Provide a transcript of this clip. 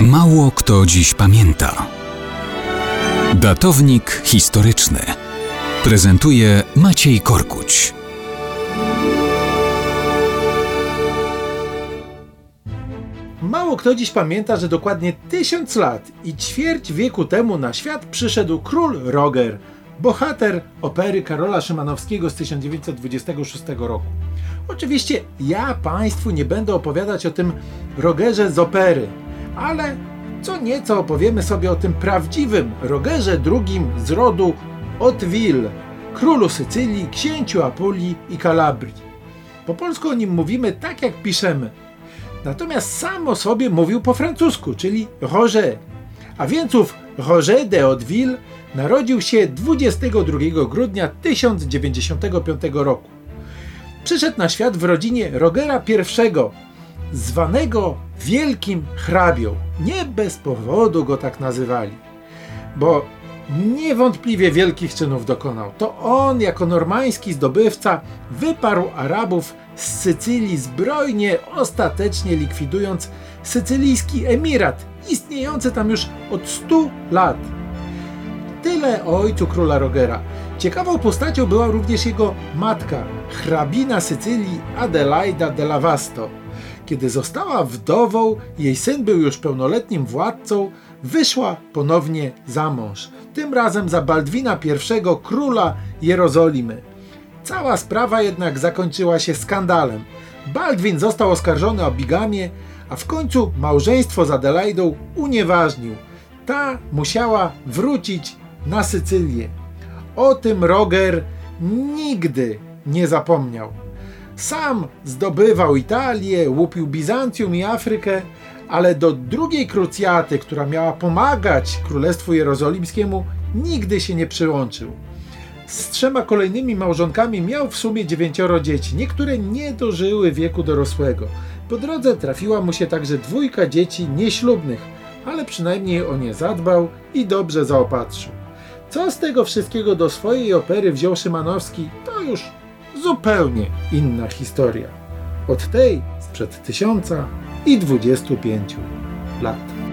Mało kto dziś pamięta. Datownik historyczny prezentuje Maciej Korkuć. Mało kto dziś pamięta, że dokładnie tysiąc lat i ćwierć wieku temu na świat przyszedł król Roger, bohater opery Karola Szymanowskiego z 1926 roku. Oczywiście ja Państwu nie będę opowiadać o tym Rogerze z opery, ale co nieco opowiemy sobie o tym prawdziwym Rogerze II z rodu Hauteville, królu Sycylii, księciu Apulii i Kalabrii. Po polsku o nim mówimy tak jak piszemy. Natomiast sam o sobie mówił po francusku, czyli Roger. A więc ów Roger de Hauteville narodził się 22 grudnia 1095 roku. Przyszedł na świat w rodzinie Rogera I, zwanego Wielkim Hrabią. Nie bez powodu go tak nazywali, bo niewątpliwie wielkich czynów dokonał. To on, jako normański zdobywca, wyparł Arabów z Sycylii zbrojnie, ostatecznie likwidując sycylijski emirat, istniejący tam już od 100 lat. Tyle o ojcu króla Rogera. Ciekawą postacią była również jego matka, hrabina Sycylii Adelaida de la Vasto. Kiedy została wdową, jej syn był już pełnoletnim władcą, wyszła ponownie za mąż, tym razem za Baldwina I, króla Jerozolimy. Cała sprawa jednak zakończyła się skandalem. Baldwin został oskarżony o bigamię, a w końcu małżeństwo z Adelaidą unieważnił. Ta musiała wrócić na Sycylię. O tym Roger nigdy nie zapomniał. Sam zdobywał Italię, łupił Bizancjum i Afrykę, ale do drugiej krucjaty, która miała pomagać Królestwu Jerozolimskiemu, nigdy się nie przyłączył. Z trzema kolejnymi małżonkami miał w sumie dziewięcioro dzieci, niektóre nie dożyły wieku dorosłego. Po drodze trafiła mu się także dwójka dzieci nieślubnych, ale przynajmniej o nie zadbał i dobrze zaopatrzył. Co z tego wszystkiego do swojej opery wziął Szymanowski, to już zupełnie inna historia. Od tej sprzed tysiąca i dwudziestu pięciu lat.